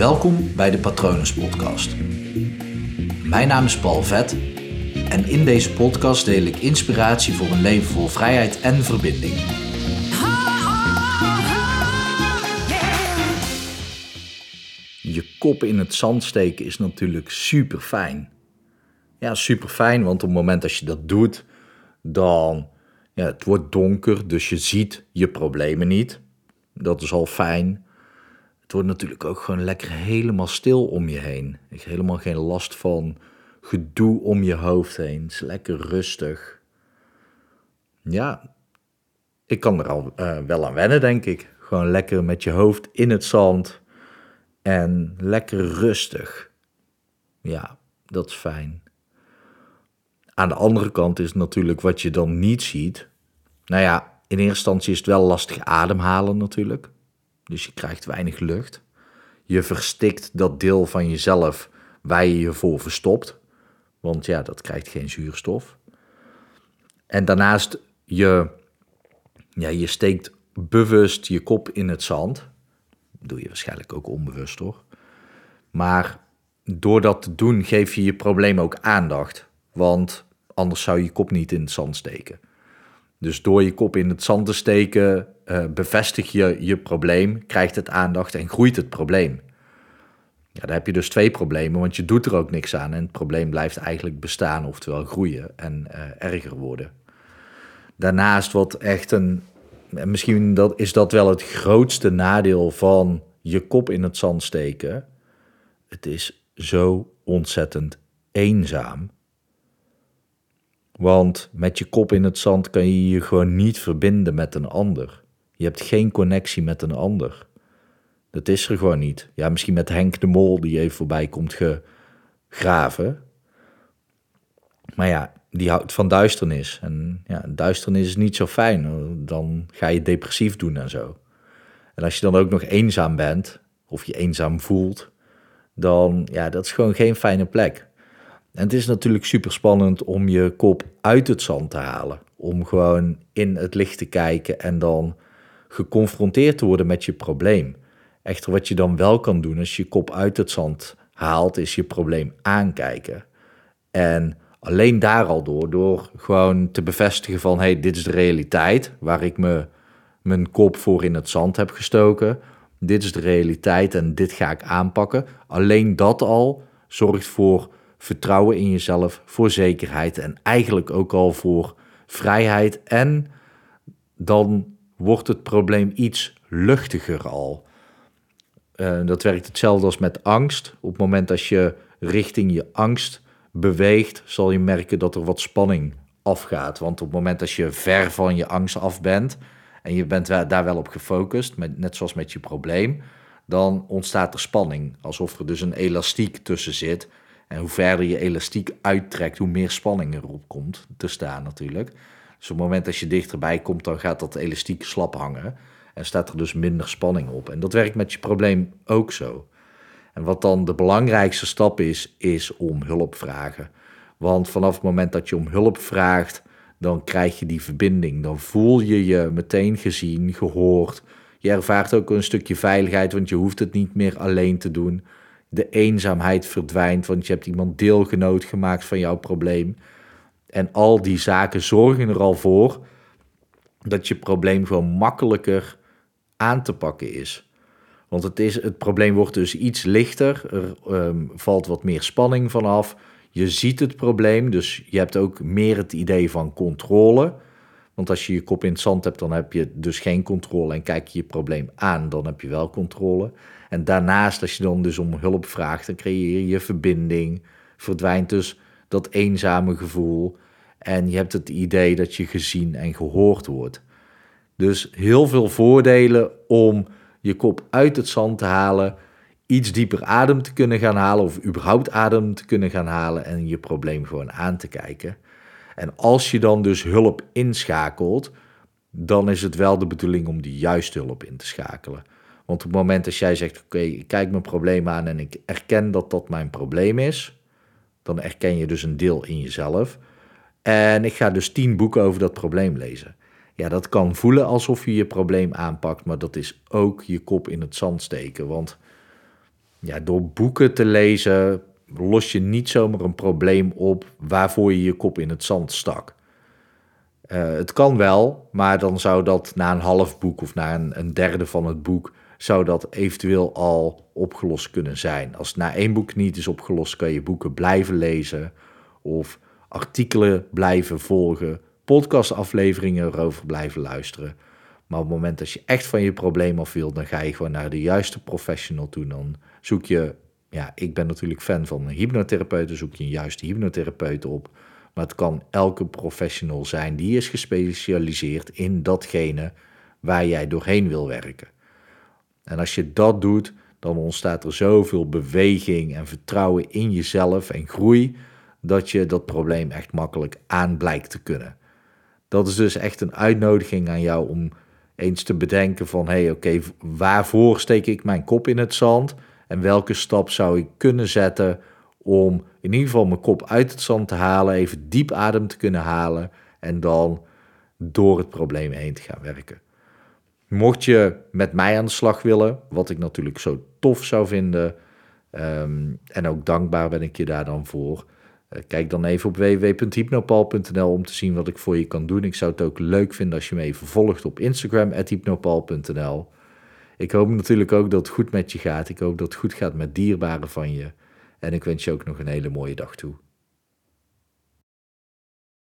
Welkom bij de Patronus Podcast. Mijn naam is Paul Vet en in deze podcast deel ik inspiratie voor een leven vol vrijheid en verbinding. Je kop in het zand steken is natuurlijk super fijn. Ja, super fijn, want op het moment dat je dat doet, dan ja, het wordt donker, dus je ziet je problemen niet. Dat is al fijn. Het wordt natuurlijk ook gewoon lekker helemaal stil om je heen. Ik helemaal geen last van gedoe om je hoofd heen. Het is lekker rustig. Ja, ik kan er al uh, wel aan wennen, denk ik. Gewoon lekker met je hoofd in het zand en lekker rustig. Ja, dat is fijn. Aan de andere kant is natuurlijk wat je dan niet ziet. Nou ja, in eerste instantie is het wel lastig ademhalen natuurlijk. Dus je krijgt weinig lucht. Je verstikt dat deel van jezelf waar je je voor verstopt. Want ja, dat krijgt geen zuurstof. En daarnaast, je, ja, je steekt bewust je kop in het zand. Dat doe je waarschijnlijk ook onbewust, toch? Maar door dat te doen, geef je je probleem ook aandacht. Want anders zou je je kop niet in het zand steken. Dus door je kop in het zand te steken, uh, bevestig je je probleem, krijgt het aandacht en groeit het probleem. Ja, dan heb je dus twee problemen, want je doet er ook niks aan en het probleem blijft eigenlijk bestaan, oftewel groeien en uh, erger worden. Daarnaast wat echt een, misschien dat, is dat wel het grootste nadeel van je kop in het zand steken. Het is zo ontzettend eenzaam. Want met je kop in het zand kan je je gewoon niet verbinden met een ander. Je hebt geen connectie met een ander. Dat is er gewoon niet. Ja, misschien met Henk de Mol die even voorbij komt gegraven. Maar ja, die houdt van duisternis. En ja, duisternis is niet zo fijn. Dan ga je depressief doen en zo. En als je dan ook nog eenzaam bent, of je eenzaam voelt, dan ja, dat is gewoon geen fijne plek. En het is natuurlijk super spannend om je kop uit het zand te halen. Om gewoon in het licht te kijken en dan geconfronteerd te worden met je probleem. Echter, wat je dan wel kan doen als je je kop uit het zand haalt, is je probleem aankijken. En alleen daar al door, door gewoon te bevestigen van, hey, dit is de realiteit waar ik me mijn kop voor in het zand heb gestoken. Dit is de realiteit en dit ga ik aanpakken. Alleen dat al zorgt voor vertrouwen in jezelf, voor zekerheid en eigenlijk ook al voor vrijheid. En dan wordt het probleem iets luchtiger al. Uh, dat werkt hetzelfde als met angst. Op het moment dat je richting je angst beweegt, zal je merken dat er wat spanning afgaat. Want op het moment dat je ver van je angst af bent en je bent daar wel op gefocust, net zoals met je probleem, dan ontstaat er spanning. Alsof er dus een elastiek tussen zit. En hoe verder je elastiek uittrekt, hoe meer spanning erop komt te staan natuurlijk. Dus op het moment dat je dichterbij komt, dan gaat dat elastiek slap hangen. En staat er dus minder spanning op. En dat werkt met je probleem ook zo. En wat dan de belangrijkste stap is, is om hulp vragen. Want vanaf het moment dat je om hulp vraagt, dan krijg je die verbinding. Dan voel je je meteen gezien, gehoord. Je ervaart ook een stukje veiligheid, want je hoeft het niet meer alleen te doen. De eenzaamheid verdwijnt, want je hebt iemand deelgenoot gemaakt van jouw probleem. En al die zaken zorgen er al voor dat je probleem gewoon makkelijker aan te pakken is. Want het, is, het probleem wordt dus iets lichter, er um, valt wat meer spanning vanaf. Je ziet het probleem, dus je hebt ook meer het idee van controle. Want als je je kop in het zand hebt, dan heb je dus geen controle en kijk je je probleem aan, dan heb je wel controle. En daarnaast, als je dan dus om hulp vraagt, dan creëer je verbinding, verdwijnt dus dat eenzame gevoel en je hebt het idee dat je gezien en gehoord wordt. Dus heel veel voordelen om je kop uit het zand te halen, iets dieper adem te kunnen gaan halen of überhaupt adem te kunnen gaan halen en je probleem gewoon aan te kijken. En als je dan dus hulp inschakelt, dan is het wel de bedoeling om die juiste hulp in te schakelen. Want op het moment dat jij zegt: Oké, ik kijk mijn probleem aan en ik erken dat dat mijn probleem is, dan erken je dus een deel in jezelf. En ik ga dus tien boeken over dat probleem lezen. Ja, dat kan voelen alsof je je probleem aanpakt, maar dat is ook je kop in het zand steken. Want ja, door boeken te lezen los je niet zomaar een probleem op waarvoor je je kop in het zand stak. Uh, het kan wel, maar dan zou dat na een half boek of na een, een, derde van het boek, zou dat eventueel al opgelost kunnen zijn. Als het na één boek niet is opgelost, kan je boeken blijven lezen of artikelen blijven volgen, podcastafleveringen erover blijven luisteren. Maar op het moment dat je echt van je probleem af wilt, dan ga je gewoon naar de juiste professional toe. Dan zoek je, ja, ik ben natuurlijk fan van hypnotherapeuten, zoek je een juiste hypnotherapeut op. Maar het kan elke professional zijn die is gespecialiseerd in datgene waar jij doorheen wil werken. En als je dat doet, dan ontstaat er zoveel beweging en vertrouwen in jezelf en groei, dat je dat probleem echt makkelijk aan blijkt te kunnen. Dat is dus echt een uitnodiging aan jou om eens te bedenken van hé hey, oké, waarvoor steek ik mijn kop in het zand en welke stap zou ik kunnen zetten om in ieder geval mijn kop uit het zand te halen, even diep adem te kunnen halen en dan door het probleem heen te gaan werken. Mocht je met mij aan de slag willen, wat ik natuurlijk zo tof zou vinden, ehm, en ook dankbaar ben ik je daar dan voor. Eh, kijk dan even op www.hypnopal.nl om te zien wat ik voor je kan doen. Ik zou het ook leuk vinden als je me even volgt op Instagram, hypnopal.nl. Ik hoop natuurlijk ook dat het goed met je gaat. Ik hoop dat het goed gaat met dierbaren van je. En ik wens je ook nog een hele mooie dag toe.